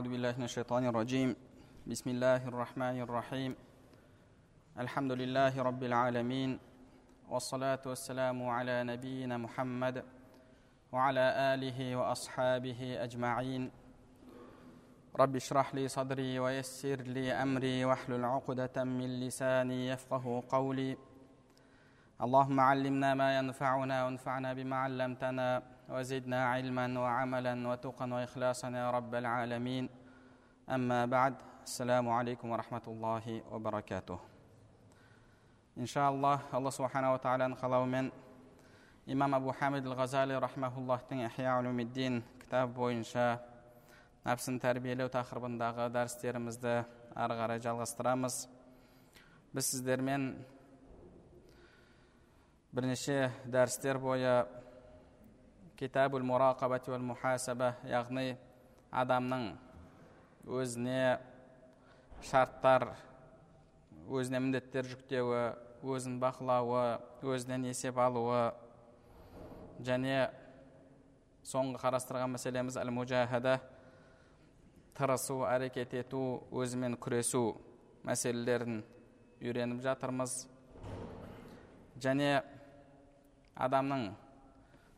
أعوذ بالله من الشيطان الرجيم. بسم الله الرحمن الرحيم. الحمد لله رب العالمين والصلاة والسلام على نبينا محمد وعلى آله وأصحابه أجمعين. رب اشرح لي صدري ويسر لي أمري واحلل عقدة من لساني يفقه قولي. اللهم علمنا ما ينفعنا وانفعنا بما علمتنا. وزدنا علما وعملا وتقا وإخلاصا يا رب العالمين أما بعد السلام عليكم ورحمة الله وبركاته иншаллах алла субханала тағаланың қалауымен имам абу хамид ал ғазали рахмауллахтың ихя улумиддин кітабы бойынша нәпсін тәрбиелеу тақырыбындағы дәрістерімізді ары қарай жалғастырамыз біз сіздермен бірнеше дәрістер бойы китабул мурақабати уал мухасаба яғни адамның өзіне шарттар өзіне міндеттер жүктеуі өзін бақылауы өзінен есеп алуы және соңғы қарастырған мәселеміз әл мужахада тырысу әрекет ету өзімен күресу мәселелерін үйреніп жатырмыз және адамның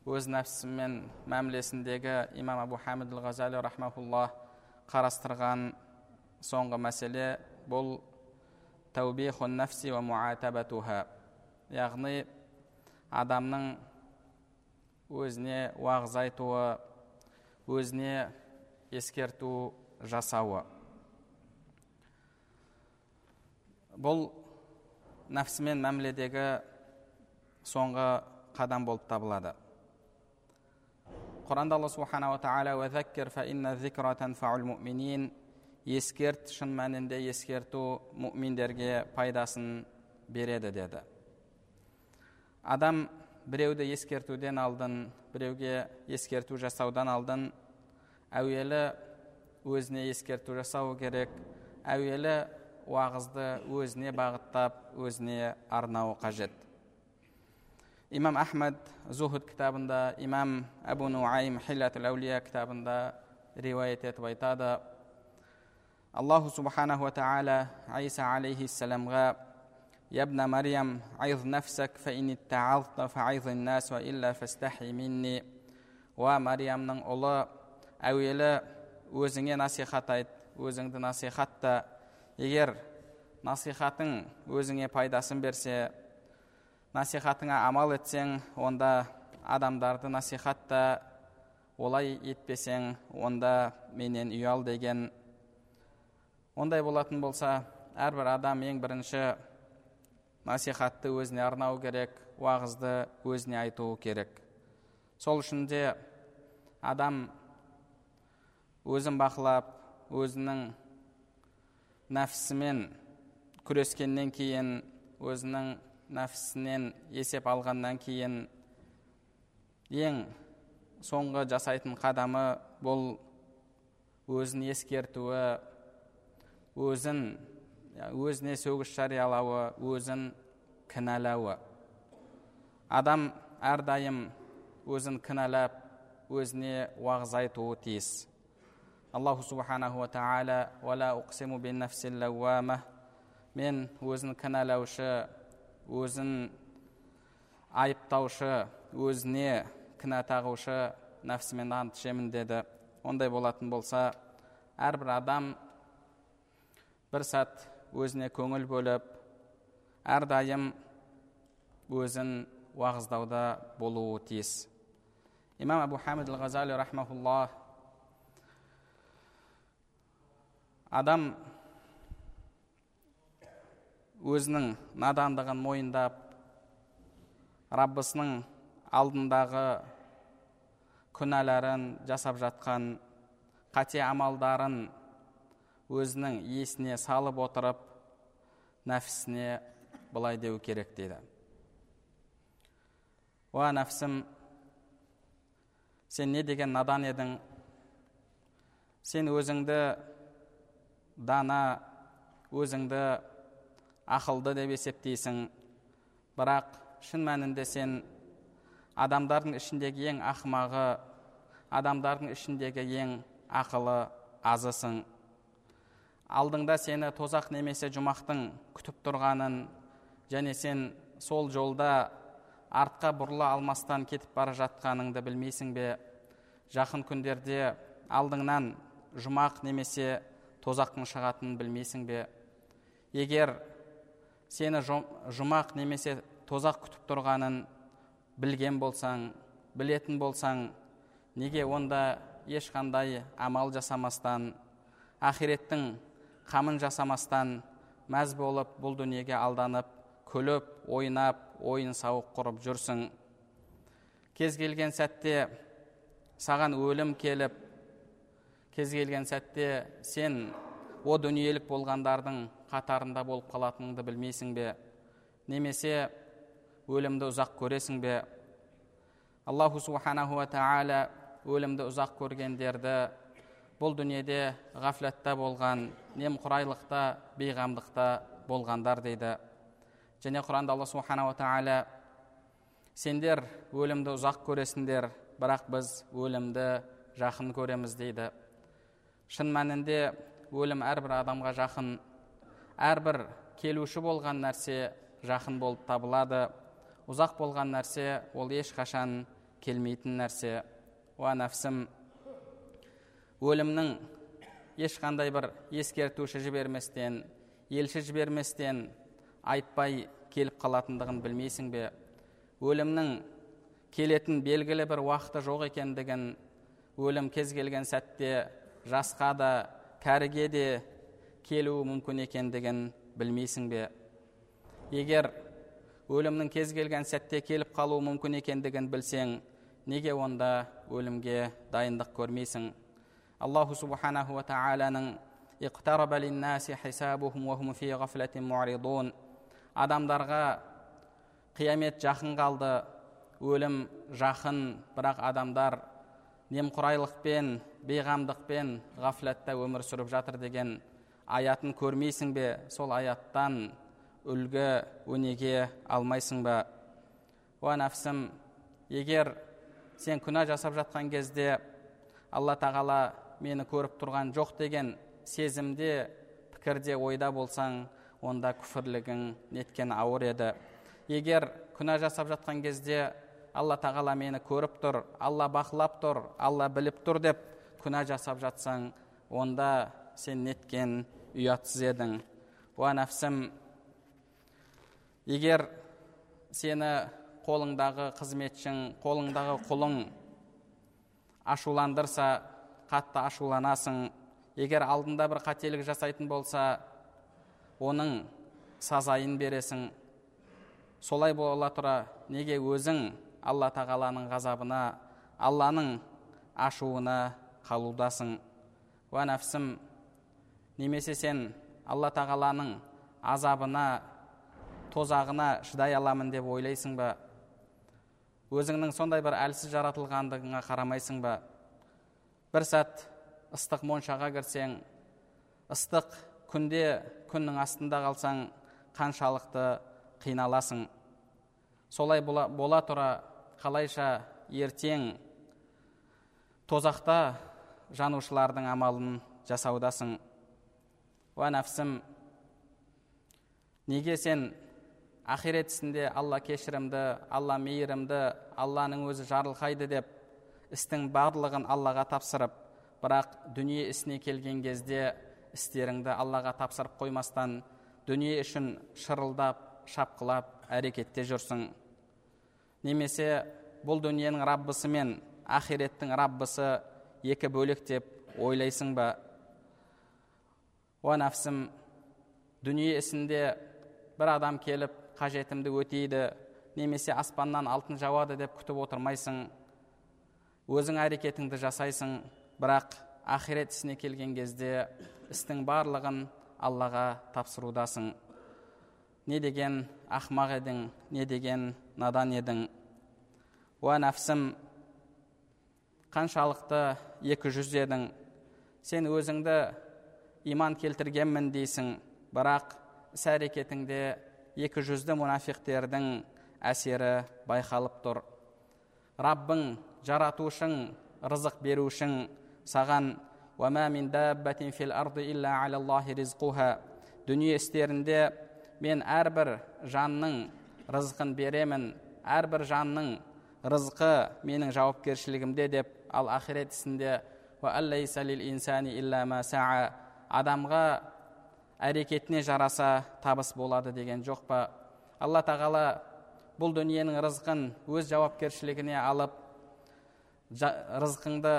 өз нәпсімен мәмілесіндегі имам абу хамид ал ғазали рахмауллах қарастырған соңғы мәселе бұл нафси ва муатабатуха. Яғни адамның өзіне уағыз айтуы өзіне ескерту жасауы. Бұл нәпсімен мәміледегі соңғы қадам болып табылады. Құранда алла субханала тағала ескерт шын мәнінде ескерту мүминдерге пайдасын береді деді адам біреуді ескертуден алдын біреуге ескерту жасаудан алдын әуелі өзіне ескерту жасау керек әуелі уағызды өзіне бағыттап өзіне арнауы қажет имам ахмад зухуд кітабында имам әбу нуайм хиллатул әулия кітабында риуаят етіп айтады аллаху субханаху тағала айса алейхиссаламға ябна мариям айз нафсак фаин нас ва илля фастахи минни уа мариямның ұлы әуелі өзіңе насихат айт өзіңді насихатта егер насихатың өзіңе пайдасын берсе насихатыңа амал етсең онда адамдарды насихатта олай етпесең онда менен ұял деген ондай болатын болса әрбір адам ең бірінші насихатты өзіне арнау керек уағызды өзіне айтуы керек. Сол үшін де адам өзін бақылап өзінің нәпсімен күрескеннен кейін өзінің нәпсісінен есеп алғаннан кейін ең соңғы жасайтын қадамы бұл өзін ескертуі өзін өзіне сөгіс жариялауы өзін кінәлауы. Адам әрдайым өзін кінәлап өзіне уағыз айтуы тиіс. Аллаху субханаху ва тағала мен өзін кінәлаушы өзін айыптаушы өзіне кінә тағушы нәпсімен ант ішемін деді. Ондай болатын болса әрбір адам бір сәт өзіне көңіл бөліп әрдайым өзін уағыздауда болуы тиіс. Имам абу хамид ал ғазали рахмаулла адам өзінің надандығын мойындап раббысының алдындағы күнәларын жасап жатқан қате амалдарын өзінің есіне салып отырып нәпсісіне былай деу керек дейді. Уа нәпсім сен не деген надан едің? Сен өзіңді дана өзіңді ақылды деп есептейсің. Бірақ шын мәнінде сен адамдардың ішіндегі ең ақымағы адамдардың ішіндегі ең ақылы азысың. Алдыңда сені тозақ немесе жұмақтың күтіп тұрғанын және сен сол жолда артқа бұрыла алмастан кетіп бара жатқаныңды білмейсің бе? Жақын күндерде алдыңнан жұмақ немесе тозақтың шығатынын білмейсің бе? Егер сені жұмақ немесе тозақ күтіп тұрғанын білген болсаң білетін болсаң неге онда ешқандай амал жасамастан ақиреттің қамын жасамастан мәз болып бұл дүниеге алданып күліп ойнап ойын сауық құрып жүрсің. Кез келген сәтте саған өлім келіп кез келген сәтте сен о дүниелік болғандардың қатарында болып қалатыныңды білмейсің бе? Немесе өлімді ұзақ көресің бе? Аллаху субханаху тағала өлімді ұзақ көргендерді бұл дүниеде ғафлатта болған немқұрайлықта бейғамдықта болғандар дейді. Және құранда алла субханала тағала сендер өлімді ұзақ көресіңдер бірақ біз өлімді жақын көреміз дейді. Шын мәнінде өлім әрбір адамға жақын әрбір келуші болған нәрсе жақын болып табылады ұзақ болған нәрсе ол ешқашан келмейтін нәрсе. Уа нәпсім өлімнің ешқандай бір ескертуші жіберместен елші жіберместен айтпай келіп қалатындығын білмейсің бе? Өлімнің келетін белгілі бір уақыты жоқ екендігін өлім кез келген сәтте жасқа да кәріге де келуі мүмкін екендігін білмейсің бе? Егер өлімнің кез келген сәтте келіп қалуы мүмкін екендігін білсең неге онда өлімге дайындық көрмейсің? Аллаху субханаху адамдарға қиямет жақын қалды. Өлім жақын бірақ адамдар немқұрайлықпен бейғамдықпен ғафлатта өмір сүріп жатыр деген аятын көрмейсің бе? Сол аяттан үлгі өнеге алмайсың ба? Уа нәпсім егер сен күнә жасап жатқан кезде алла тағала мені көріп тұрған жоқ деген сезімде пікірде ойда болсаң онда күфірлігің неткен ауыр еді. Егер күнә жасап жатқан кезде алла тағала мені көріп тұр алла бақылап тұр алла біліп тұр деп күнә жасап жатсаң онда сен неткен ұятсыз едің уа нәпсім егер сені қолыңдағы қызметшің қолыңдағы құлың ашуландырса қатты ашуланасың егер алдында бір қателік жасайтын болса оның сазайын бересің солай бола тұра неге өзің алла тағаланың ғазабына алланың ашуына қалудасың уә нәпсім немесе сен алла тағаланың азабына тозағына шыдай аламын деп ойлайсың ба? Өзіңнің сондай бір әлсіз жаратылғандығыңа қарамайсың ба? бір сәт ыстық моншаға кірсең ыстық күнде күннің астында қалсаң қаншалықты қиналасың. Солай бола, бола тұра қалайша ертең тозақта жанушылардың амалын жасаудасың. Уа нәпсім неге сен ақирет ісінде алла кешірімді алла мейірімді алланың өзі жарылқайды деп істің барлығын аллаға тапсырып бірақ дүние ісіне келген кезде істеріңді аллаға тапсырып қоймастан дүние үшін шырылдап шапқылап әрекетте жүрсің. Немесе бұл дүниенің раббысы мен ақиреттің раббысы екі бөлек деп ойлайсың ба? Уа нәпсім дүние ісінде бір адам келіп қажетімді өтейді немесе аспаннан алтын жауады деп күтіп отырмайсың. Өзің әрекетіңді жасайсың бірақ ақирет ісіне келген кезде істің барлығын аллаға тапсырудасың. Не деген ақмақ едің не деген надан едің. Уа нәпсім қаншалықты екі жүз едің. Сен өзіңді иман келтіргенмін дейсің. Бірақ іс әрекетіңде екі жүзді мұнафиқтердің әсері байқалып тұр. Раббың жаратушың рызық берушің саған дүние істерінде мен әрбір жанның рызқын беремін әрбір жанның рызқы менің жауапкершілігімде деп ал ақирет ісінде адамға әрекетіне жараса табыс болады деген жоқ па? Алла тағала бұл дүниенің рызқын өз жауапкершілігіне алып рызқыңды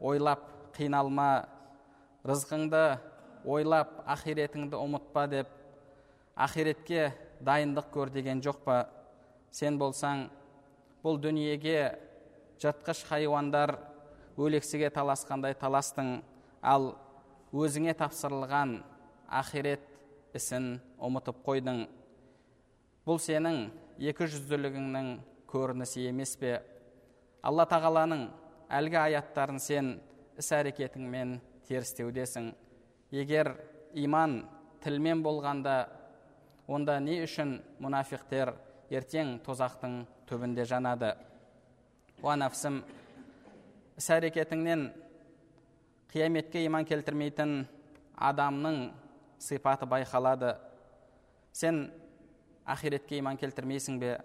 ойлап қиналма рызқыңды ойлап ақиретіңді ұмытпа деп ақиретке дайындық көр деген жоқ па? Сен болсаң бұл дүниеге жыртқыш хайуандар өлексіге таласқандай таластың. Ал өзіңе тапсырылған ақирет ісін ұмытып қойдың бұл сенің екі жүзділігіңнің көрінісі емес пе алла тағаланың әлгі аяттарын сен іс әрекетіңмен терістеудесің егер иман тілмен болғанда онда не үшін мұнафиқтер ертең тозақтың түбінде жанады уа нәпсім іс әрекетіңнен қияметке иман келтірмейтін адамның сипаты байқалады. Сен ақиретке иман келтірмейсің бе?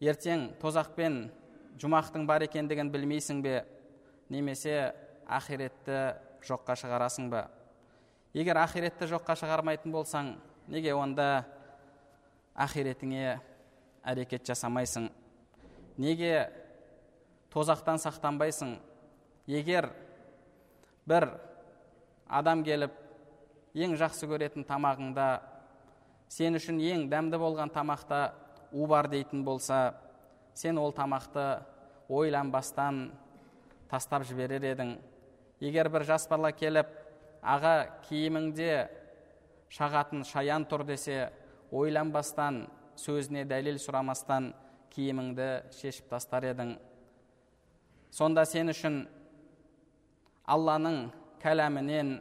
Ертең тозақ пен жұмақтың бар екендігін білмейсің бе? Немесе ақиретті жоққа шығарасың ба? Егер ақиретті жоққа шығармайтын болсаң неге онда ақиретіңе әрекет жасамайсың? Неге тозақтан сақтанбайсың? Егер бір адам келіп ең жақсы көретін тамағыңда сен үшін ең дәмді болған тамақта у бар дейтін болса сен ол тамақты ойланбастан тастап жіберер едің. Егер бір жас бала келіп аға киіміңде шағатын шаян тұр десе ойланбастан сөзіне дәлел сұрамастан киіміңді шешіп тастар едің. Сонда сен үшін алланың кәләмінен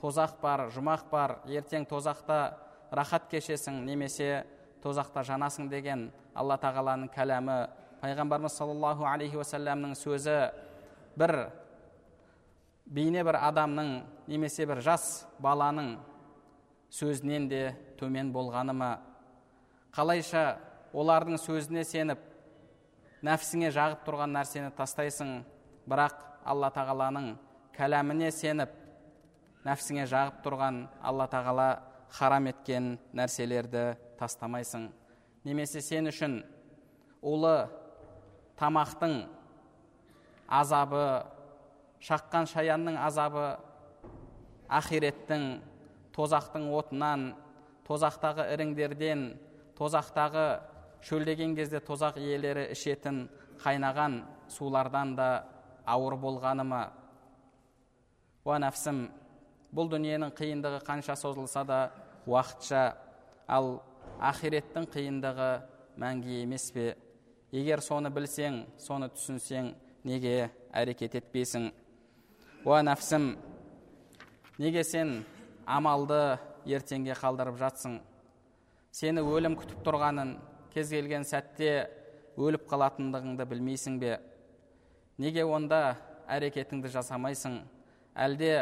тозақ бар жұмақ бар ертең тозақта рахат кешесің немесе тозақта жанасың деген алла тағаланың кәләмі. Пайғамбарымыз саллаллаху алейхи уассаламның сөзі бір бейне бір адамның немесе бір жас баланың сөзінен де төмен болғаны ма қалайша олардың сөзіне сеніп нәпсіңе жағып тұрған нәрсені тастайсың бірақ алла тағаланың кәләміне сеніп нәпсіңе жағып тұрған алла тағала харам еткен нәрселерді тастамайсың. Немесе сен үшін улы тамақтың азабы шаққан шаянның азабы ақиреттің тозақтың отынан тозақтағы іріңдерден тозақтағы шөлдеген кезде тозақ иелері ішетін қайнаған сулардан да ауыр болғаны ма уа нәпсім бұл дүниенің қиындығы қанша созылса да уақытша ал ақиреттің қиындығы мәңгі емес пе? Егер соны білсең соны түсінсең неге әрекет етпейсің? Уа нәпсім неге сен амалды ертеңге қалдырып жатсың? Сені өлім күтіп тұрғанын кез келген сәтте өліп қалатындығыңды білмейсің бе? Неге онда әрекетіңді жасамайсың? Әлде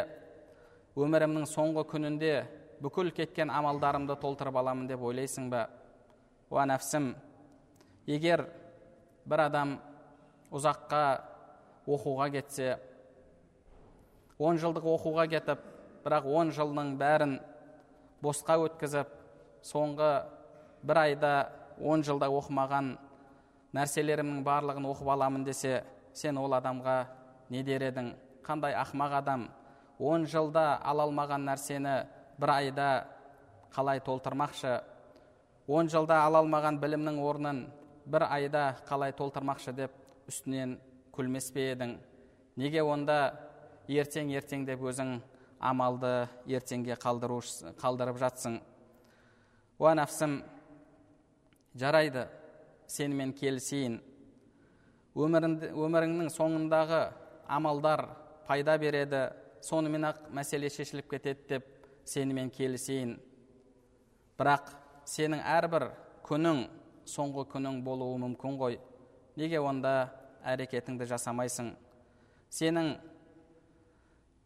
өмірімнің соңғы күнінде бүкіл кеткен амалдарымды толтырып аламын деп ойлайсың ба? Уа нәпсім егер бір адам ұзаққа оқуға кетсе он жылдық оқуға кетіп бірақ он жылдың бәрін босқа өткізіп соңғы бір айда он жылда оқымаған нәрселерімнің барлығын оқып аламын десе сен ол адамға не дер едің? Қандай ақмақ адам он жылда ала алмаған нәрсені бір айда қалай толтырмақшы он жылда ала алмаған білімнің орнын бір айда қалай толтырмақшы деп үстінен күлмес пе едің? Неге онда ертең ертең деп өзің амалды ертеңге қалдырып жатсың? Уа нәпсім жарайды сенімен келісейін. Өміріңнің соңындағы амалдар пайда береді. Сонымен ақ мәселе шешіліп кетеді деп сенімен келісейін. Бірақ сенің әрбір күнің соңғы күнің болуы мүмкін ғой. Неге онда әрекетіңді жасамайсың? Сенің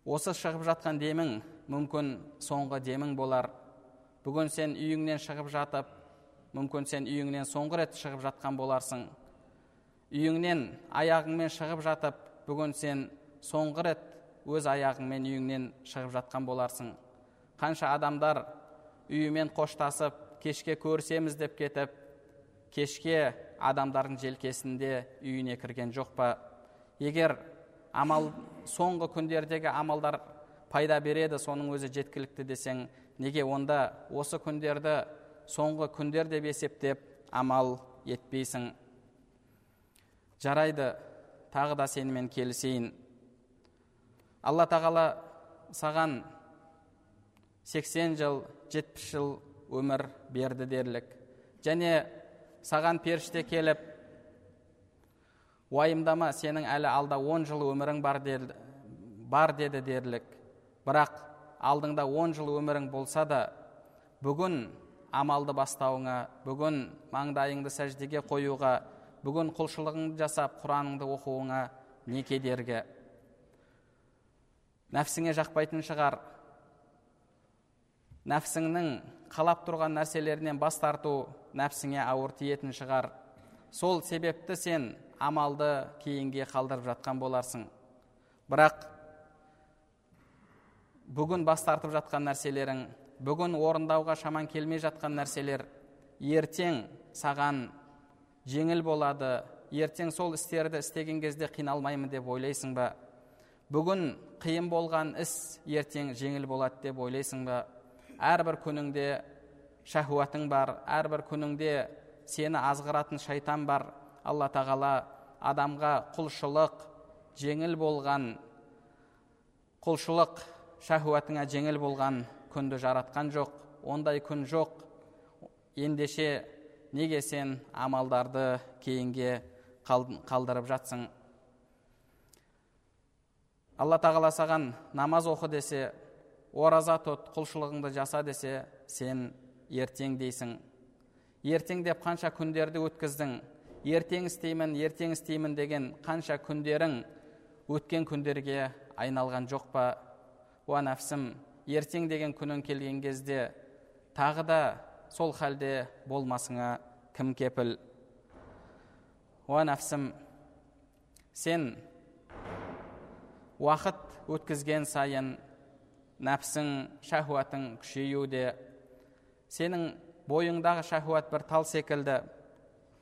осы шығып жатқан демің мүмкін соңғы демің болар. Бүгін сен үйіңнен шығып жатып мүмкін сен үйіңнен соңғы рет шығып жатқан боларсың. Үйіңнен аяғыңмен шығып жатып бүгін сен соңғы рет өз аяғыңмен үйіңнен шығып жатқан боларсың. Қанша адамдар үйімен қоштасып кешке көрісеміз деп кетіп кешке адамдардың желкесінде үйіне кірген жоқ па? Егер амал соңғы күндердегі амалдар пайда береді соның өзі жеткілікті десең неге онда осы күндерді соңғы күндер деп есептеп амал етпейсің? Жарайды тағы да сенімен келісейін. Алла тағала саған 80 жыл 70 жыл өмір берді дерлік. Және саған періште келіп уайымдама сенің әлі алда 10 жыл өмірің бар, деді, бар деді дерлік. Бірақ алдыңда 10 жыл өмірің болса да бүгін амалды бастауыңа бүгін маңдайыңды сәждеге қоюға бүгін құлшылығыңды жасап құраныңды оқуыңа не кедергі? Нәпсіңе жақпайтын шығар. Нәпсіңнің қалап тұрған нәрселерінен бас тарту нәпсіңе ауыр тиетін шығар. Сол себепті сен амалды кейінге қалдырып жатқан боларсың. Бірақ бүгін бас тартып жатқан нәрселерің бүгін орындауға шаман келмей жатқан нәрселер ертең саған жеңіл болады ертең сол істерді істеген кезде қиналмаймын деп ойлайсың ба? Бүгін қиын болған іс ертең жеңіл болады деп ойлайсың ба? Әрбір күніңде шахуатың бар әрбір күніңде сені азғыратын шайтан бар. Алла тағала адамға құлшылық жеңіл болған құлшылық шахуатыңа жеңіл болған күнді жаратқан жоқ. Ондай күн жоқ. Ендеше неге сен амалдарды кейінге қалдырып жатсың? Алла тағала саған намаз оқы десе ораза тұт құлшылығыңды жаса десе сен ертең дейсің. Ертең деп қанша күндерді өткіздің ертең істеймін ертең істеймін деген қанша күндерің өткен күндерге айналған жоқ па? Уа нәпсім ертең деген күнің келген кезде тағы да сол халде болмасыңа кім кепіл? Уа нәпсім сен уақыт өткізген сайын нәпсің шахуатың күшеюде. Сенің бойыңдағы шахуат бір тал секілді.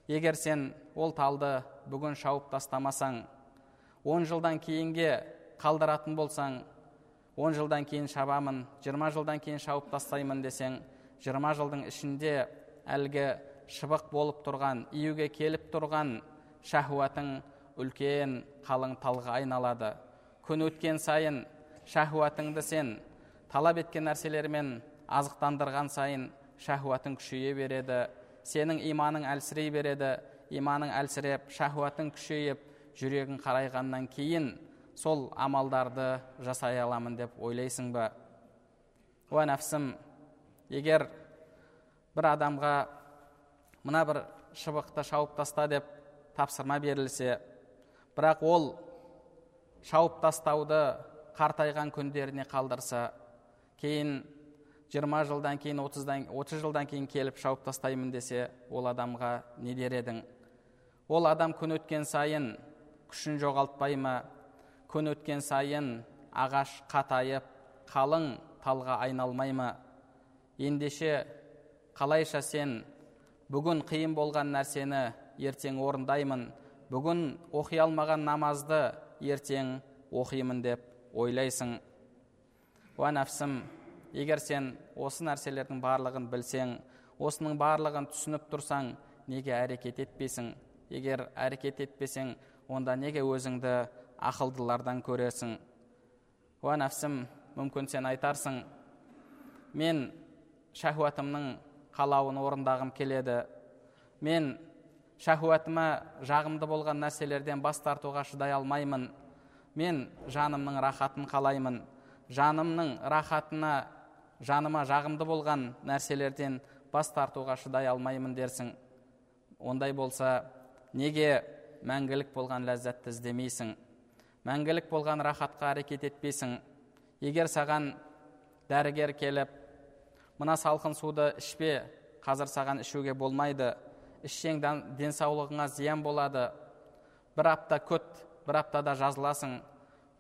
Егер сен ол талды бүгін шауып тастамасаң он жылдан кейінге қалдыратын болсаң он жылдан кейін шабамын жиырма жылдан кейін шауып тастаймын десең жиырма жылдың ішінде әлгі шыбық болып тұрған июге келіп тұрған шахуатың үлкен қалың талға айналады. Күн өткен сайын шахуатыңды сен талап еткен нәрселермен азықтандырған сайын шахуатың күшейе береді. Сенің иманың әлсірей береді. Иманың әлсіреп шахуатың күшейіп жүрегің қарайғаннан кейін сол амалдарды жасай аламын деп ойлайсың ба? Уа нәпсім егер бір адамға мына бір шыбықты шауып таста деп тапсырма берілсе бірақ ол шауып тастауды қартайған күндеріне қалдырса кейін 20 жылдан кейін 30 отыз жылдан кейін келіп шауып тастаймын десе ол адамға не дер едің? Ол адам күн өткен сайын күшін жоғалтпай ма? Күн өткен сайын ағаш қатайып қалың талға айналмай ма? Ендеше қалайша сен бүгін қиын болған нәрсені ертең орындаймын? Бүгін оқи алмаған намазды ертең оқимын деп ойлайсың. Уа нәпсім егер сен осы нәрселердің барлығын білсең осының барлығын түсініп тұрсаң неге әрекет етпейсің егер әрекет етпесең онда неге өзіңді ақылдылардан көресің? Уа нәпсім мүмкін сен айтарсың мен шахуатымның қалауын орындағым келеді. Мен шахуатыма жағымды болған нәрселерден бас тартуға шыдай алмаймын. Мен жанымның рахатын қалаймын. Жанымның рахатына жаныма жағымды болған нәрселерден бас тартуға шыдай алмаймын дерсің. Ондай болса неге мәңгілік болған ләззатты іздемейсің? Мәңгілік болған рахатқа әрекет етпейсің. Егер саған дәрігер келіп мына салқын суды ішпе қазір саған ішуге болмайды ішсең денсаулығыңа зиян болады. Бір апта күт бір аптада жазыласың.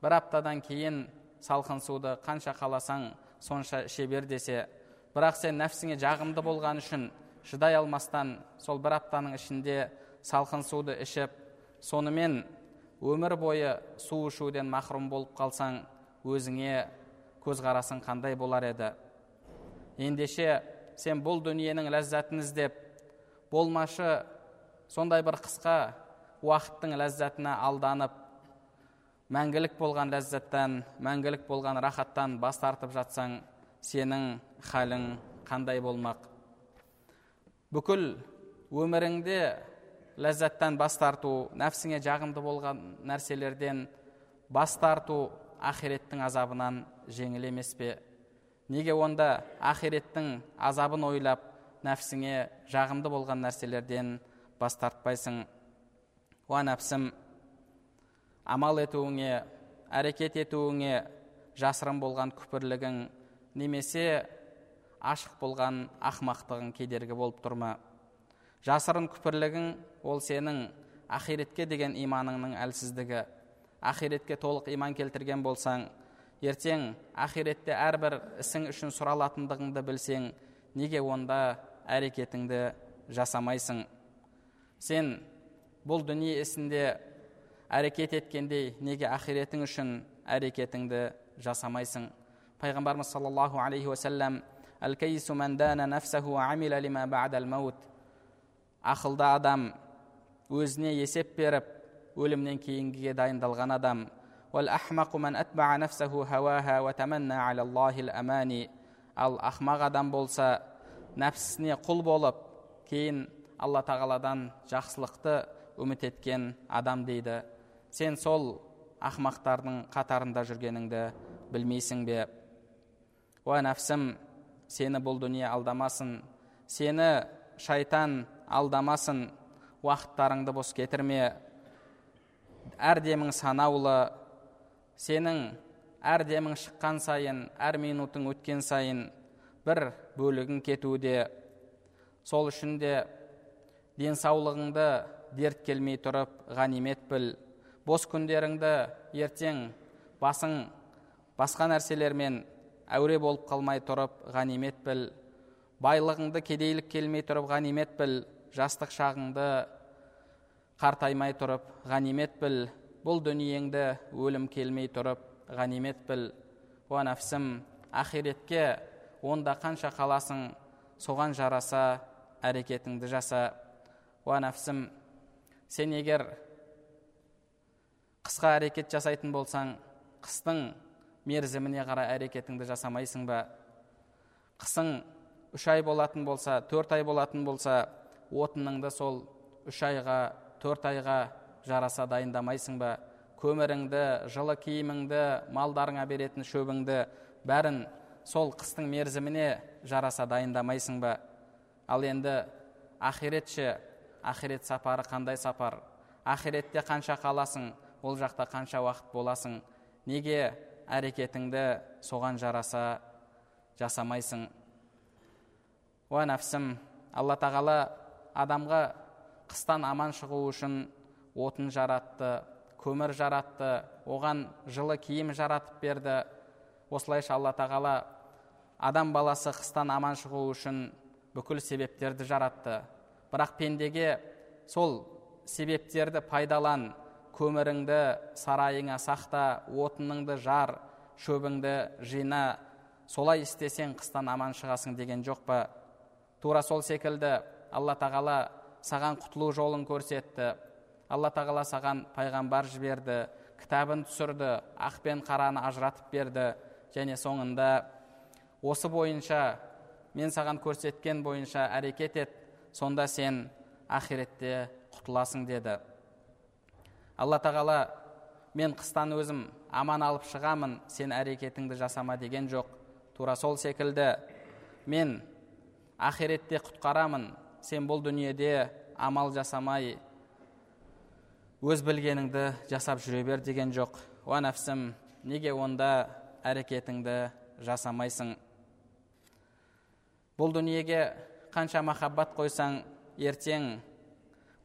Бір аптадан кейін салқын суды қанша қаласаң сонша іше бер десе. Бірақ сен нәпсіңе жағымды болған үшін шыдай алмастан сол бір аптаның ішінде салқын суды ішіп сонымен өмір бойы су ішуден махрұм болып қалсаң өзіңе көзқарасың қандай болар еді? Ендеше сен бұл дүниенің ләззатын іздеп болмашы сондай бір қысқа уақыттың ләззатына алданып мәңгілік болған ләззаттан мәңгілік болған рахаттан бас тартып жатсаң сенің халің қандай болмақ? Бүкіл өміріңде ләззаттан бас тарту нәпсіңе жағымды болған нәрселерден бас тарту ақиреттің азабынан жеңіл емес пе? Неге онда ақиреттің азабын ойлап нәпсіңе жағымды болған нәрселерден бас тартпайсың. Уа нәпсім амал етуіңе әрекет етуіңе жасырын болған күпірлігің немесе ашық болған ақмақтығың кедергі болып тұр ма жасырын күпірлігің ол сенің ақиретке деген иманыңның әлсіздігі. Ақиретке толық иман келтірген болсаң ертең ақиретте әрбір ісің үшін сұралатындығыңды білсең неге онда әрекетіңді жасамайсың. Сен бұл дүние ісінде әрекет еткендей неге ақиретің үшін әрекетіңді жасамайсың? Пайғамбарымыз саллаллаху алейхи уассалам ақылды адам өзіне есеп беріп өлімнен кейінгіге дайындалған адам. Ал ақмақ адам болса нәпсісіне құл болып кейін алла тағаладан жақсылықты үміт еткен адам дейді. Сен сол ақмақтардың қатарында жүргеніңді білмейсің бе? Уа нәпсім сені бұл дүние алдамасын сені шайтан алдамасын уақыттарыңды бос кетірме. Әр демің санаулы сенің әр демің шыққан сайын әр минутың өткен сайын бір бөлігің кетуде сол үшін де денсаулығыңды дерт келмей тұрып ғанимет біл. Бос күндеріңді ертең басың басқа нәрселермен әуре болып қалмай тұрып ғанимет біл. Байлығыңды кедейлік келмей тұрып ғанимет біл. Жастық шағыңды қартаймай тұрып ғанимет біл. Бұл дүниеңді өлім келмей тұрып ғанимет біл. Уа нәпсім ақиретке онда қанша қаласың соған жараса әрекетіңді жаса. Уа нәпсім сен егер қысқа әрекет жасайтын болсаң қыстың мерзіміне қарай әрекетіңді жасамайсың ба? Қысың үш ай болатын болса төрт ай болатын болса отыныңды сол үш айға төрт айға жараса дайындамайсың ба? Көміріңді жылы киіміңді малдарыңа беретін шөбіңді бәрін сол қыстың мерзіміне жараса дайындамайсың ба? Ал енді ақирет ше ақирет сапары қандай сапар? Ақиретте қанша қаласың ол жақта қанша уақыт боласың? Неге әрекетіңді соған жараса жасамайсың? Уа нәпсім алла тағала адамға қыстан аман шығу үшін отын жаратты көмір жаратты оған жылы киім жаратып берді. Осылайша алла тағала адам баласы қыстан аман шығу үшін бүкіл себептерді жаратты. Бірақ пендеге сол себептерді пайдалан көміріңді сарайыңа сақта отыныңды жар шөбіңді жина солай істесең қыстан аман шығасың деген жоқ па? Тура сол секілді алла тағала саған құтылу жолын көрсетті. Алла тағала саған пайғамбар жіберді кітабын түсірді ақ пен қараны ажыратып берді және соңында осы бойынша мен саған көрсеткен бойынша әрекет ет сонда сен ақиретте құтыласың деді. Алла тағала мен қыстан өзім аман алып шығамын сен әрекетіңді жасама деген жоқ. Тура сол секілді. Мен ақиретте құтқарамын сен бұл дүниеде амал жасамай өз білгеніңді жасап жүре бер деген жоқ. Уа нәпсім неге онда әрекетіңді жасамайсың? Бұл дүниеге қанша махаббат қойсаң ертең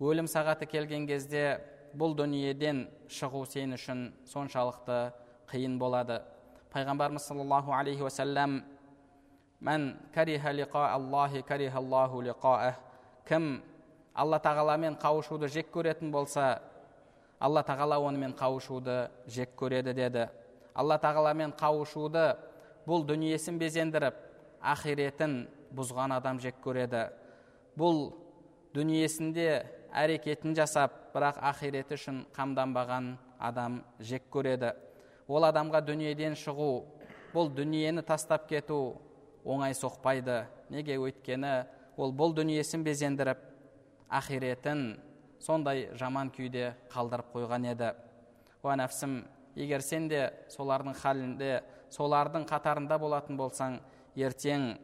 өлім сағаты келген кезде бұл дүниеден шығу сен үшін соншалықты қиын болады. Пайғамбарымыз саллаллаху алейхи уассалам мән кариха аллахи кім алла тағаламен қауышуды жек көретін болса алла тағала онымен қауышуды жек көреді деді. Алла тағаламен қауышуды бұл дүниесін безендіріп ақиретін бұзған адам жек көреді. Бұл дүниесінде әрекетін жасап бірақ ақиреті үшін қамданбаған адам жек көреді. Ол адамға дүниеден шығу бұл дүниені тастап кету оңай соқпайды. Неге өйткені ол бұл дүниесін безендіріп ақиретін сондай жаман күйде қалдырып қойған еді. Уа нәпсім егер сен де солардың халінде солардың қатарында болатын болсаң ертең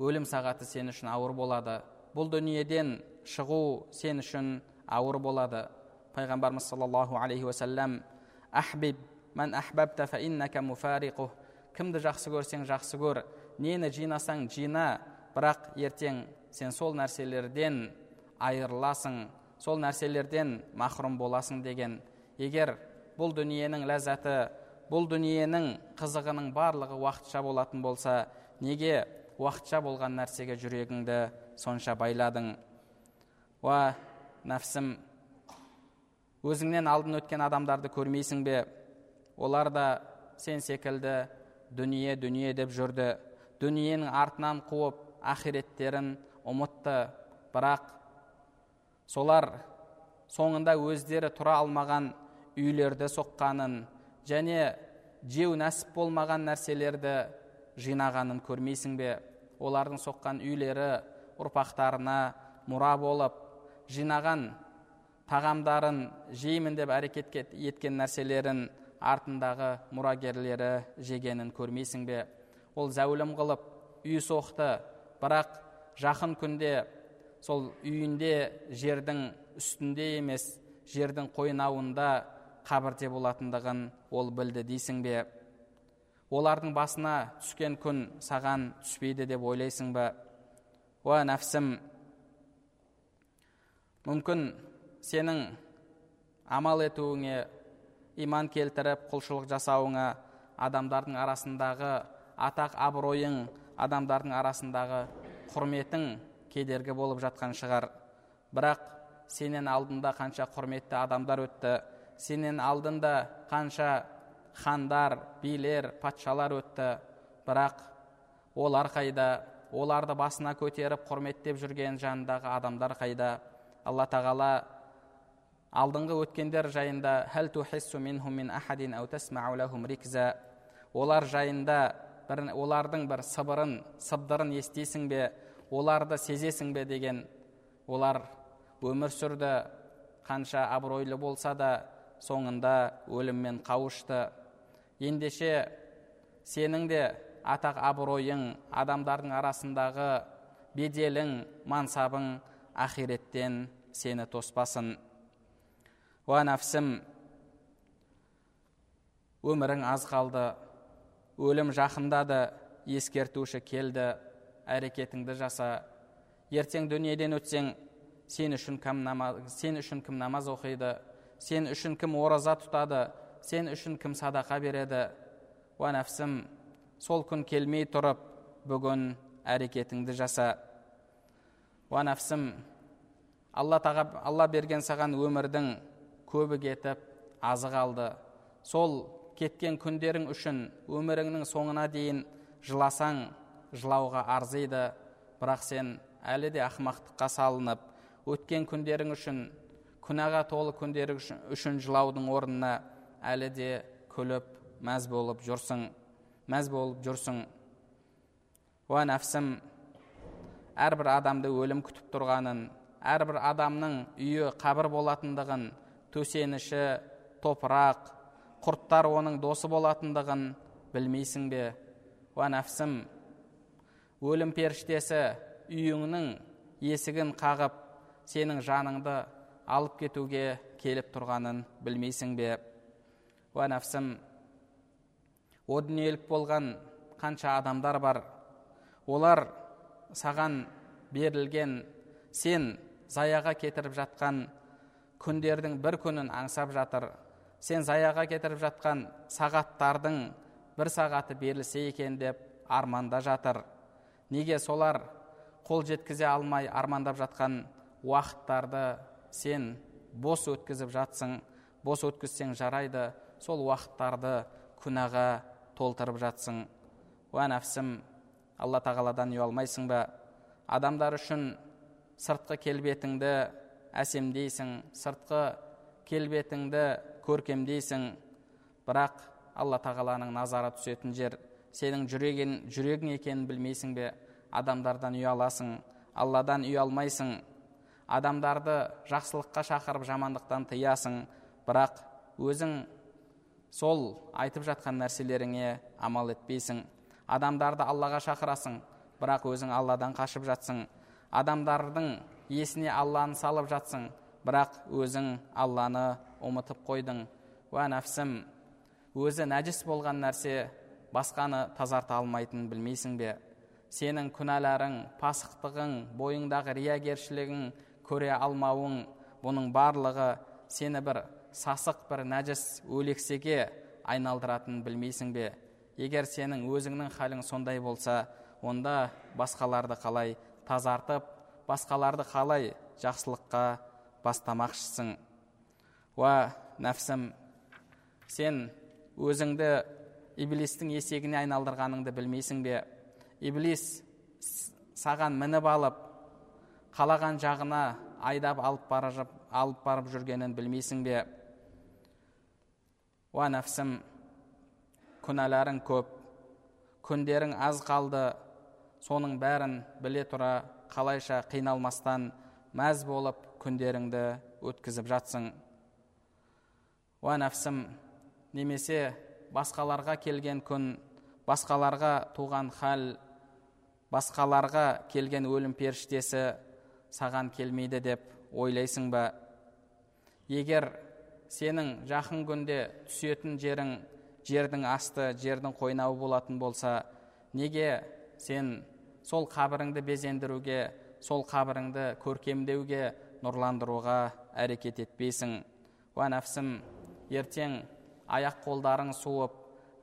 өлім сағаты сен үшін ауыр болады. Бұл дүниеден шығу сен үшін ауыр болады. Пайғамбарымыз саллаллаху алейхи уасалам ахбиб кімді жақсы көрсең жақсы көр. Нені жинасаң жина. Бірақ ертең сен сол нәрселерден айырыласың сол нәрселерден махрұм боласың деген. Егер бұл дүниенің ләззаты бұл дүниенің қызығының барлығы уақытша болатын болса неге уақытша болған нәрсеге жүрегіңді сонша байладың. Уа нәпсім өзіңнен алдын өткен адамдарды көрмейсің бе? Олар да сен секілді дүние дүние деп жүрді. Дүниенің артынан қуып ақиреттерін ұмытты. Бірақ солар соңында өздері тұра алмаған үйлерді соққанын және жеу нәсіп болмаған нәрселерді жинағанын көрмейсің бе? Олардың соққан үйлері ұрпақтарына мұра болып жинаған тағамдарын жеймін деп әрекет еткен нәрселерін артындағы мұрагерлері жегенін көрмейсің бе? Ол зәулім қылып үй соқты бірақ жақын күнде сол үйінде жердің үстінде емес жердің қойнауында қабірде болатындығын ол білді дейсің бе? Олардың басына түскен күн саған түспейді деп ойлайсың ба? Уа нәпсім мүмкін сенің амал етуіңе иман келтіріп құлшылық жасауыңа адамдардың арасындағы атақ абыройың адамдардың арасындағы құрметің кедергі болып жатқан шығар. Бірақ сенен алдында қанша құрметті адамдар өтті сенен алдында қанша хандар билер патшалар өтті. Бірақ олар қайда? Оларды басына көтеріп құрметтеп жүрген жанындағы адамдар қайда? Алла тағала алдыңғы өткендер жайында олар жайында бір, олардың бір сыбырын сыбдырын естисің бе? Оларды сезесің бе деген олар өмір сүрді. Қанша абыройлы болса да соңында өліммен қауышты. Ендеше сенің де атақ абыройың адамдардың арасындағы беделің мансабың ақиреттен сені тоспасын. Уа нәпсім өмірің аз қалды өлім жақындады ескертуші келді әрекетіңді жаса. Ертең дүниеден өтсең сен үшін кім намаз, сен үшін кім намаз оқиды сен үшін кім ораза тұтады сен үшін кім садақа береді уа нәпсім сол күн келмей тұрып бүгін әрекетіңді жаса уа нәпсім алла, алла берген саған өмірдің көбі кетіп азы қалды сол кеткен күндерің үшін өміріңнің соңына дейін жыласаң жылауға арзиды бірақ сен әлі де ақымақтыққа салынып өткен күндерің үшін күнәға толы күндері үшін жылаудың орнына әлі де күліп мәз болып жүрсің мәз болып жүрсің. Уа нәпсім әрбір адамды өлім күтіп тұрғанын әрбір адамның үйі қабір болатындығын төсеніші топырақ құрттар оның досы болатындығын білмейсің бе? Уа нәпсім өлім періштесі үйіңнің есігін қағып сенің жаныңды алып кетуге келіп тұрғанын білмейсің бе? Уа нәпсім о дүниелік болған қанша адамдар бар. Олар саған берілген сен заяға кетіріп жатқан күндердің бір күнін аңсап жатыр. Сен заяға кетіріп жатқан сағаттардың бір сағаты берілсе екен деп арманда жатыр. Неге солар қол жеткізе алмай армандап жатқан уақыттарды сен бос өткізіп жатсың бос өткізсең жарайды сол уақыттарды күнәға толтырып жатсың. Уә нәпсім алла тағаладан ұялмайсың ба? Адамдар үшін сыртқы келбетіңді әсемдейсің сыртқы келбетіңді көркемдейсің. Бірақ алла тағаланың назары түсетін жер сенің жүрегін, жүрегің екенін білмейсің бе? Адамдардан ұяласың алладан ұялмайсың. Адамдарды жақсылыққа шақырып жамандықтан тыясың. Бірақ өзің сол айтып жатқан нәрселеріңе амал етпейсің. Адамдарды аллаға шақырасың бірақ өзің алладан қашып жатсың. Адамдардың есіне алланы салып жатсың бірақ өзің алланы ұмытып қойдың. Уә нәпсім өзі нәжіс болған нәрсе басқаны тазарта алмайтынын білмейсің бе? Сенің күнәларың пасықтығың бойыңдағы риягершілігің көре алмауың бұның барлығы сені бір сасық бір нәжіс өлексеге айналдыратынын білмейсің бе? Егер сенің өзіңнің халің сондай болса онда басқаларды қалай тазартып басқаларды қалай жақсылыққа бастамақшысың? Уа нәпсім сен өзіңді иблистің есегіне айналдырғаныңды білмейсің бе? Иблис саған мініп алып қалаған жағына айдап алып бара алып барып жүргенін білмейсің бе? Уа нәпсім күнәларың көп күндерің аз қалды соның бәрін біле тұра қалайша қиналмастан мәз болып күндеріңді өткізіп жатсың уа нәпсім немесе басқаларға келген күн басқаларға туған хал басқаларға келген өлім періштесі саған келмейді деп ойлайсың ба? Егер сенің жақын күнде түсетін жерің жердің асты жердің қойнауы болатын болса неге сен сол қабіріңді безендіруге сол қабіріңді көркемдеуге нұрландыруға әрекет етпейсің? Уә нәпсім ертең аяқ қолдарың суып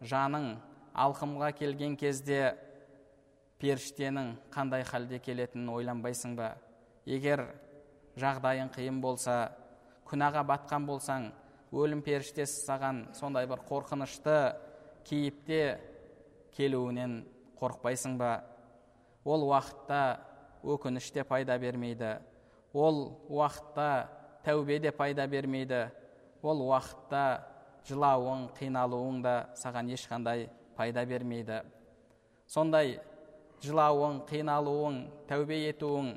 жаның алқымға келген кезде періштенің қандай халде келетінін ойланбайсың ба? Егер жағдайың қиын болса күнәға батқан болсаң өлім періштесі саған сондай бір қорқынышты кейіпте келуінен қорықпайсың ба? Ол уақытта өкініш те пайда бермейді. Ол уақытта тәубе де пайда бермейді. Ол уақытта жылауың қиналуың да саған ешқандай пайда бермейді. Сондай жылауың қиналуың тәубе етуің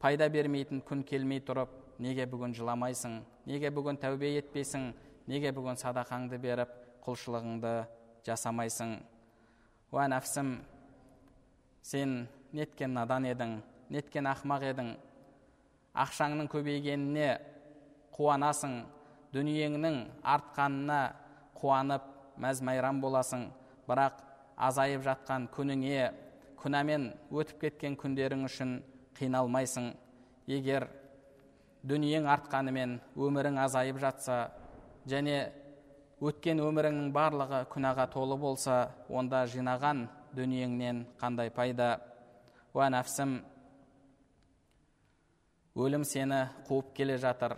пайда бермейтін күн келмей тұрып неге бүгін жыламайсың неге бүгін тәубе етпейсің неге бүгін садақаңды беріп құлшылығыңды жасамайсың? Уә нәпсім сен неткен надан едің неткен ақымақ едің. Ақшаңның көбейгеніне қуанасың дүниеңнің артқанына қуанып мәз майрам боласың. Бірақ азайып жатқан күніңе күнәмен өтіп кеткен күндерің үшін қиналмайсың. Егер дүниең артқанымен өмірің азайып жатса және өткен өміріңнің барлығы күнәға толы болса онда жинаған дүниеңнен қандай пайда? Уә нәпсім өлім сені қуып келе жатыр.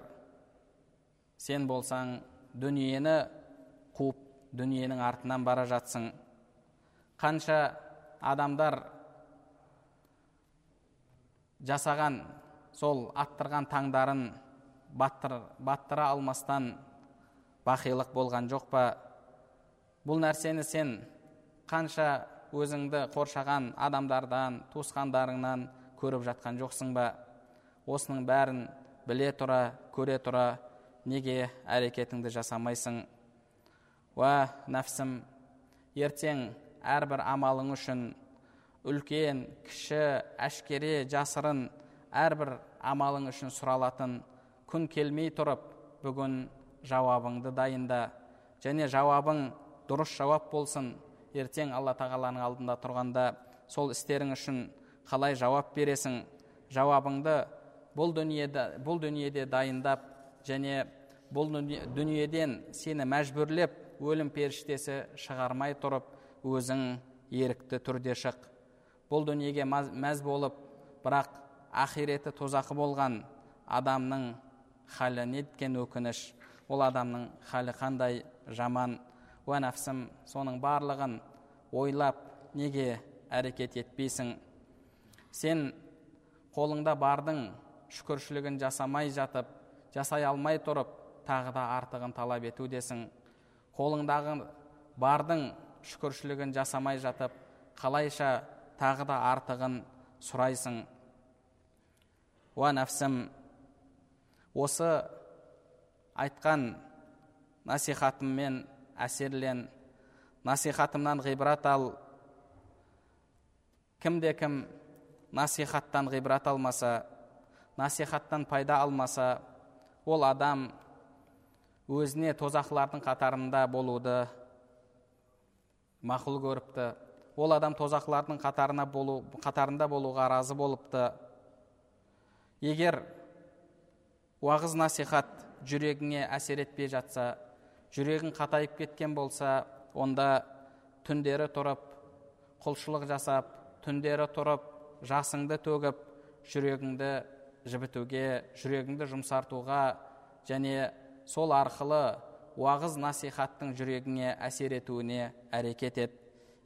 Сен болсаң дүниені қуып дүниенің артынан бара жатсың. Қанша адамдар жасаған сол аттырған таңдарын баттыр, баттыра алмастан бақилық болған жоқ па? Бұл нәрсені сен қанша өзіңді қоршаған адамдардан туысқандарыңнан көріп жатқан жоқсың ба? Осының бәрін біле тұра көре тұра неге әрекетіңді жасамайсың? Уә нәпсім ертең әрбір амалың үшін үлкен кіші әшкере жасырын әрбір амалың үшін сұралатын күн келмей тұрып бүгін жауабыңды дайында және жауабың дұрыс жауап болсын ертең алла тағаланың алдында тұрғанда сол істерің үшін қалай жауап бересің? Жауабыңды бұл дүниеде, бұл дүниеде дайындап және бұл дүниеден сені мәжбүрлеп өлім періштесі шығармай тұрып өзің ерікті түрде шық. Бұл дүниеге мәз болып бірақ ақиреті тозақы болған адамның халі неткен өкініш ол адамның халі қандай жаман. Уә нәпсім соның барлығын ойлап неге әрекет етпейсің? Сен қолыңда бардың шүкіршілігін жасамай жатып жасай алмай тұрып тағы да артығын талап етудесің қолыңдағы бардың шүкіршілігін жасамай жатып қалайша тағы да артығын сұрайсың? Уа нәпсім осы айтқан насихатыммен әсерлен насихатымнан ғибрат ал. Кімде кім насихаттан ғибрат алмаса насихаттан пайда алмаса ол адам өзіне тозақлардың қатарында болуды мақұл көріпті. Ол адам тозақлардың қатарына болу, қатарында болуға разы болыпты. Егер уағыз насихат жүрегіңе әсер етпей жатса жүрегің қатайып кеткен болса онда түндері тұрып құлшылық жасап түндері тұрып жасыңды төгіп жүрегіңді жібітуге жүрегіңді жұмсартуға және сол арқылы уағыз насихаттың жүрегіңе әсер етуіне әрекет ет.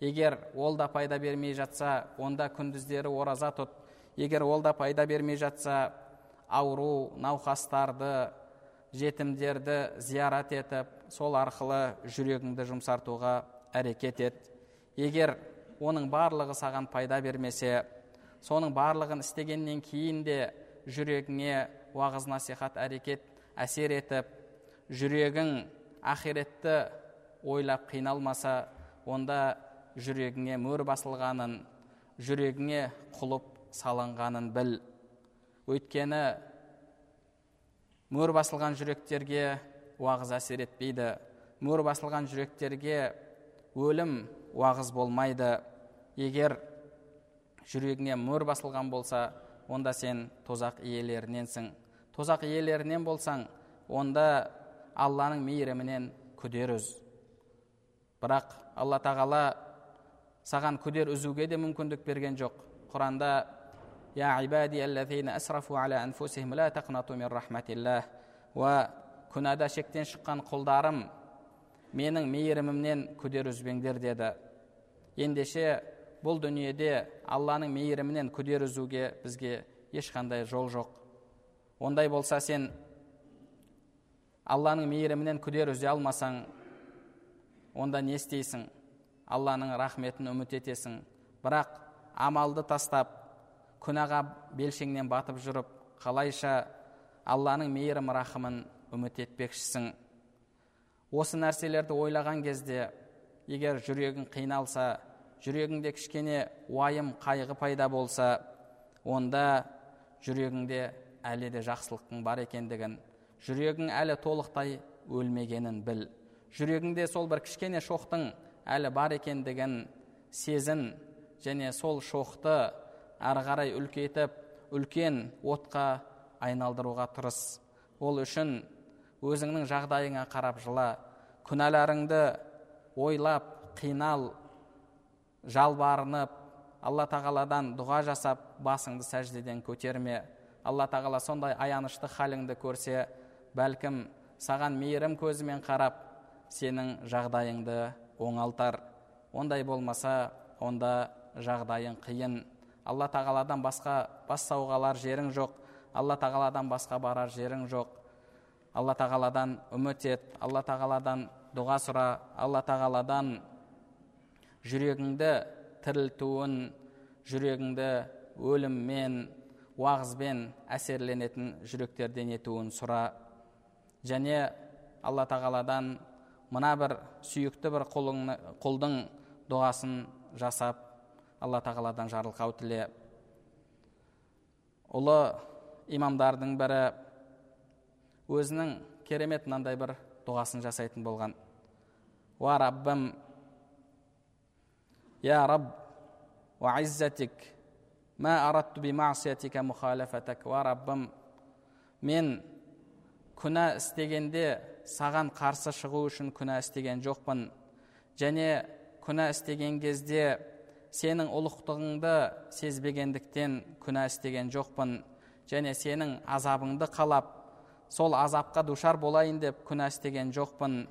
Егер ол да пайда бермей жатса онда күндіздері ораза тұт егер ол да пайда бермей жатса ауру науқастарды жетімдерді зиярат етіп сол арқылы жүрегіңді жұмсартуға әрекет ет. Егер оның барлығы саған пайда бермесе соның барлығын істегеннен кейін де жүрегіңе уағыз насихат әрекет әсер етіп жүрегің ақиретті ойлап қиналмаса онда жүрегіңе мөр басылғанын жүрегіңе құлып салынғанын біл. Өйткені мөр басылған жүректерге уағыз әсер етпейді. Мөр басылған жүректерге өлім уағыз болмайды. Егер жүрегіңе мөр басылған болса онда сен тозақ иелеріненсің. Тозақ иелерінен болсаң онда алланың мейірімінен күдер үз. Бірақ алла тағала саған күдер үзуге де мүмкіндік берген жоқ. Құранда я күнәда шектен шыққан құлдарым менің мейірімімнен күдер үзбеңдер деді ендеше бұл дүниеде алланың мейірімінен күдер үзуге бізге ешқандай жол жоқ ондай болса сен алланың мейірімінен күдер үзе алмасаң онда не істейсің алланың рахметін үміт етесің бірақ амалды тастап күнәға белшеңнен батып жүріп қалайша алланың мейірім рахымын үміт етпекшісің. Осы нәрселерді ойлаған кезде егер жүрегің қиналса жүрегіңде кішкене уайым қайғы пайда болса онда жүрегіңде әлі де жақсылықтың бар екендігін жүрегің әлі толықтай өлмегенін біл. Жүрегіңде сол бір кішкене шоқтың әлі бар екендігін сезін және сол шоқты әрі қарай үлкейтіп үлкен отқа айналдыруға тырыс. Ол үшін өзіңнің жағдайыңа қарап жыла күнәларыңды ойлап қинал жалбарынып алла тағаладан дұға жасап басыңды сәждеден көтерме. Алла тағала сондай аянышты халіңді көрсе бәлкім саған мейірім көзімен қарап сенің жағдайыңды оңалтар. Ондай болмаса онда жағдайың қиын. Алла тағаладан басқа бас сауғалар жерің жоқ. Алла тағаладан басқа барар жерің жоқ. Алла тағаладан үміт ет. Алла тағаладан дұға сұра. Алла тағаладан жүрегіңді тірілтуін жүрегіңді өліммен уағызбен әсерленетін жүректерден етуін сұра. Және алла тағаладан мына бір сүйікті бір құлдың дұғасын жасап алла тағаладан жарылқау тіле. Ұлы имамдардың бірі өзінің керемет мынандай бір дұғасын жасайтын болған. Уа раббым я раб уа мә аратту мухалафатак. Уа раббым мен күнә істегенде саған қарсы шығу үшін күнә істеген жоқпын. Және күнә істеген кезде сенің ұлықтығыңды сезбегендіктен күнә істеген жоқпын және сенің азабыңды қалап сол азапқа душар болайын деп күнә істеген жоқпын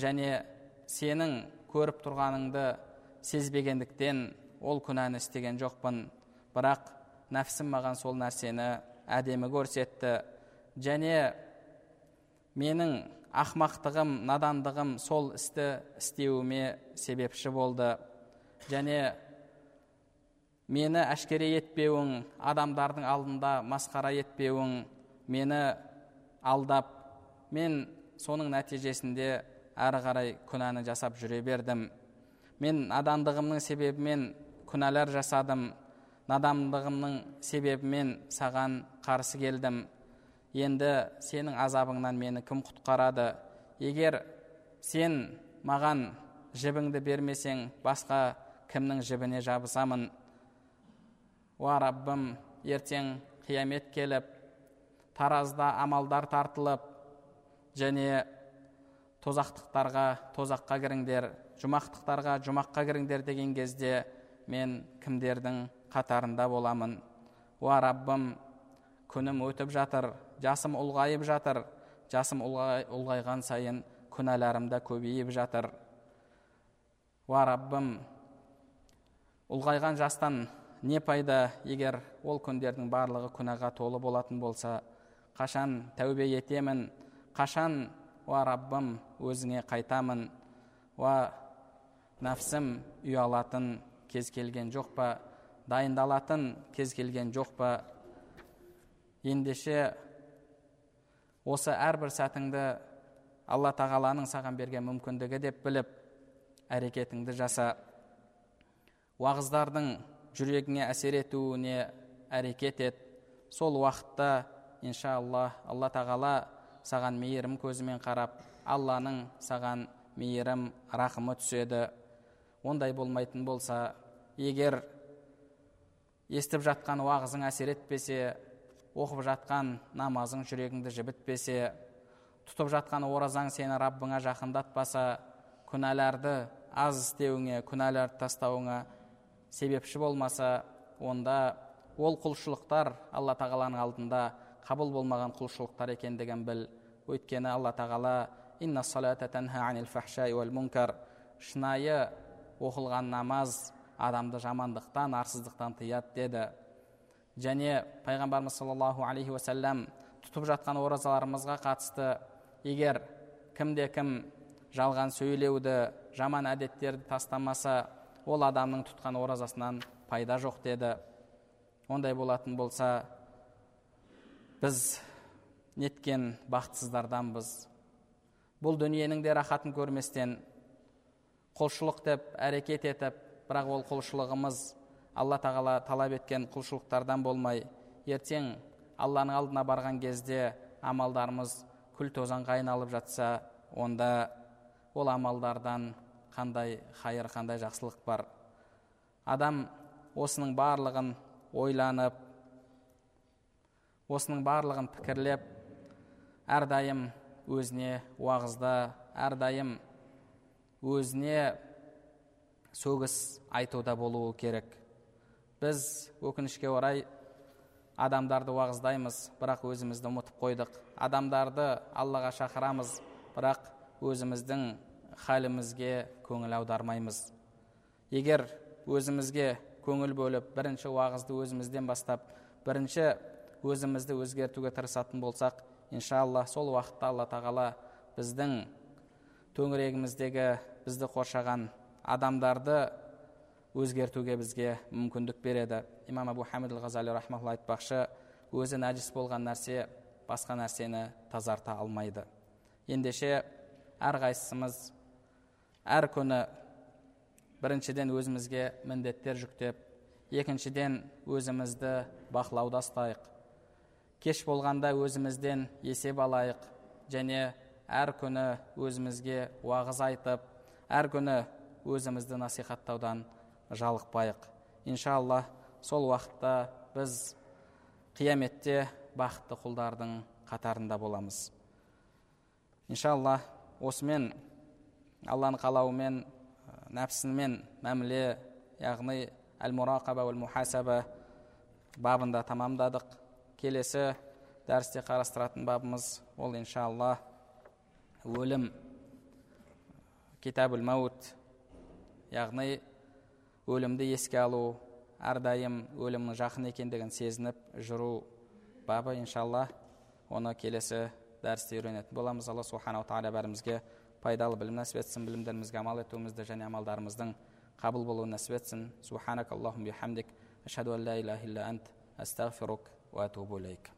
және сенің көріп тұрғаныңды сезбегендіктен ол күнәні істеген жоқпын. Бірақ нәпсім маған сол нәрсені әдемі көрсетті. Және менің ақмақтығым надандығым сол істі істеуіме себепші болды. Және мені әшкере етпеуің адамдардың алдында масқара етпеуің мені алдап мен соның нәтижесінде әрі қарай күнәні жасап жүре бердім. Мен надандығымның себебімен күнәлар жасадым. Надандығымның себебімен саған қарсы келдім. Енді сенің азабыңнан мені кім құтқарады? Егер сен маған жібіңді бермесең басқа кімнің жібіне жабысамын? Уа раббым ертең қиямет келіп таразда амалдар тартылып және тозақтықтарға тозаққа кіріңдер жұмақтықтарға жұмаққа кіріңдер деген кезде мен кімдердің қатарында боламын? Уа раббым күнім өтіп жатыр жасым ұлғайып жатыр. Жасым ұлғайған сайын күнәларым да көбейіп жатыр. Уа раббым ұлғайған жастан не пайда егер ол күндердің барлығы күнәға толы болатын болса қашан тәубе етемін қашан уа раббым өзіңе қайтамын уа нәпсім ұялатын кез келген жоқ па дайындалатын кез келген жоқ па? Ендеше осы әрбір сәтіңді алла тағаланың саған берген мүмкіндігі деп біліп әрекетіңді жаса. Уағыздардың жүрегіңе әсер етуіне әрекет ет. Сол уақытта иншалла алла тағала саған мейірім көзімен қарап алланың саған мейірім рахымы түседі. Ондай болмайтын болса егер естіп жатқан уағызың әсер етпесе оқып жатқан намазың жүрегіңді жібітпесе тұтып жатқан оразаң сені раббыңа жақындатпаса күнәларды аз істеуіңе күнәларды тастауыңа себепші болмаса онда ол құлшылықтар алла тағаланың алдында қабыл болмаған құлшылықтар екендігін біл. Өйткені алла тағала шынайы оқылған намаз адамды жамандықтан арсыздықтан тыяды деді. Және пайғамбарымыз саллаллаху алейхи уассалам тұтып жатқан оразаларымызға қатысты егер кімде кім жалған сөйлеуді жаман әдеттерді тастамаса ол адамның тұтқан оразасынан пайда жоқ деді. Ондай болатын болса біз неткен бақытсыздарданбыз. Бұл дүниенің де рахатын көрместен құлшылық деп әрекет етіп бірақ ол құлшылығымыз алла тағала талап еткен құлшылықтардан болмай ертең алланың алдына барған кезде амалдарымыз күл тозаңға айналып жатса онда ол амалдардан қандай хайыр қандай жақсылық бар. Адам осының барлығын ойланып осының барлығын пікірлеп әрдайым өзіне уағызда әрдайым өзіне сөгіс айтуда болуы керек. Біз өкінішке орай адамдарды уағыздаймыз бірақ өзімізді ұмытып қойдық. Адамдарды аллаға шақырамыз бірақ өзіміздің халімізге көңіл аудармаймыз егер өзімізге көңіл бөліп бірінші уағызды өзімізден бастап бірінші өзімізді өзгертуге тырысатын болсақ иншалла сол уақытта алла тағала біздің төңірегіміздегі бізді қоршаған адамдарды өзгертуге бізге мүмкіндік береді имам абу хамид ғазали рахмалла айтпақшы өзі нәжіс болған нәрсе басқа нәрсені тазарта алмайды ендеше әрқайсымыз әр күні біріншіден өзімізге міндеттер жүктеп екіншіден өзімізді бақылауда ұстайық. Кеш болғанда өзімізден есеп алайық және әр күні өзімізге уағыз айтып әр күні өзімізді насихаттаудан жалықпайық. Иншалла сол уақытта біз қияметте бақытты құлдардың қатарында боламыз. Иншалла осымен алланың қалауымен нәпсімен мәміле яғни әл мурақаба мухасаба бабында тамамдадық. Келесі дәрісте қарастыратын бабымыз ол иншалла өлім. Китабул мәут яғни өлімді еске алу әрдайым өлімнің жақын екендігін сезініп жүру бабы иншалла оны келесі дәрісте үйренетін боламыз. Алла субханала тағала бәрімізге пайдалы білім нәсіп етсін білімдерімізге амал етуімізді және амалдарымыздың қабыл болуын нәсіп етсін субханак бихамдик. Ашхаду ан ла илляха илля ант. Астағфирук уа атубу илейк